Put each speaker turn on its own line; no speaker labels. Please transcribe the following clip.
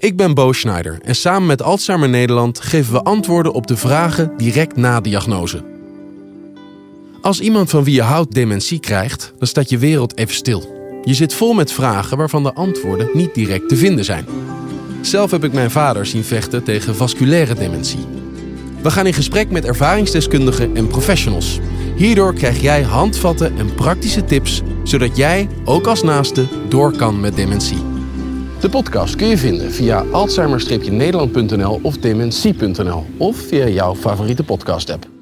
Ik ben Bo Schneider en samen met Alzheimer Nederland geven we antwoorden op de vragen direct na diagnose. Als iemand van wie je houdt dementie krijgt, dan staat je wereld even stil. Je zit vol met vragen waarvan de antwoorden niet direct te vinden zijn. Zelf heb ik mijn vader zien vechten tegen vasculaire dementie. We gaan in gesprek met ervaringsdeskundigen en professionals. Hierdoor krijg jij handvatten en praktische tips, zodat jij, ook als naaste, door kan met dementie. De podcast kun je vinden via alzheimer-nederland.nl of dementie.nl of via jouw favoriete podcast-app.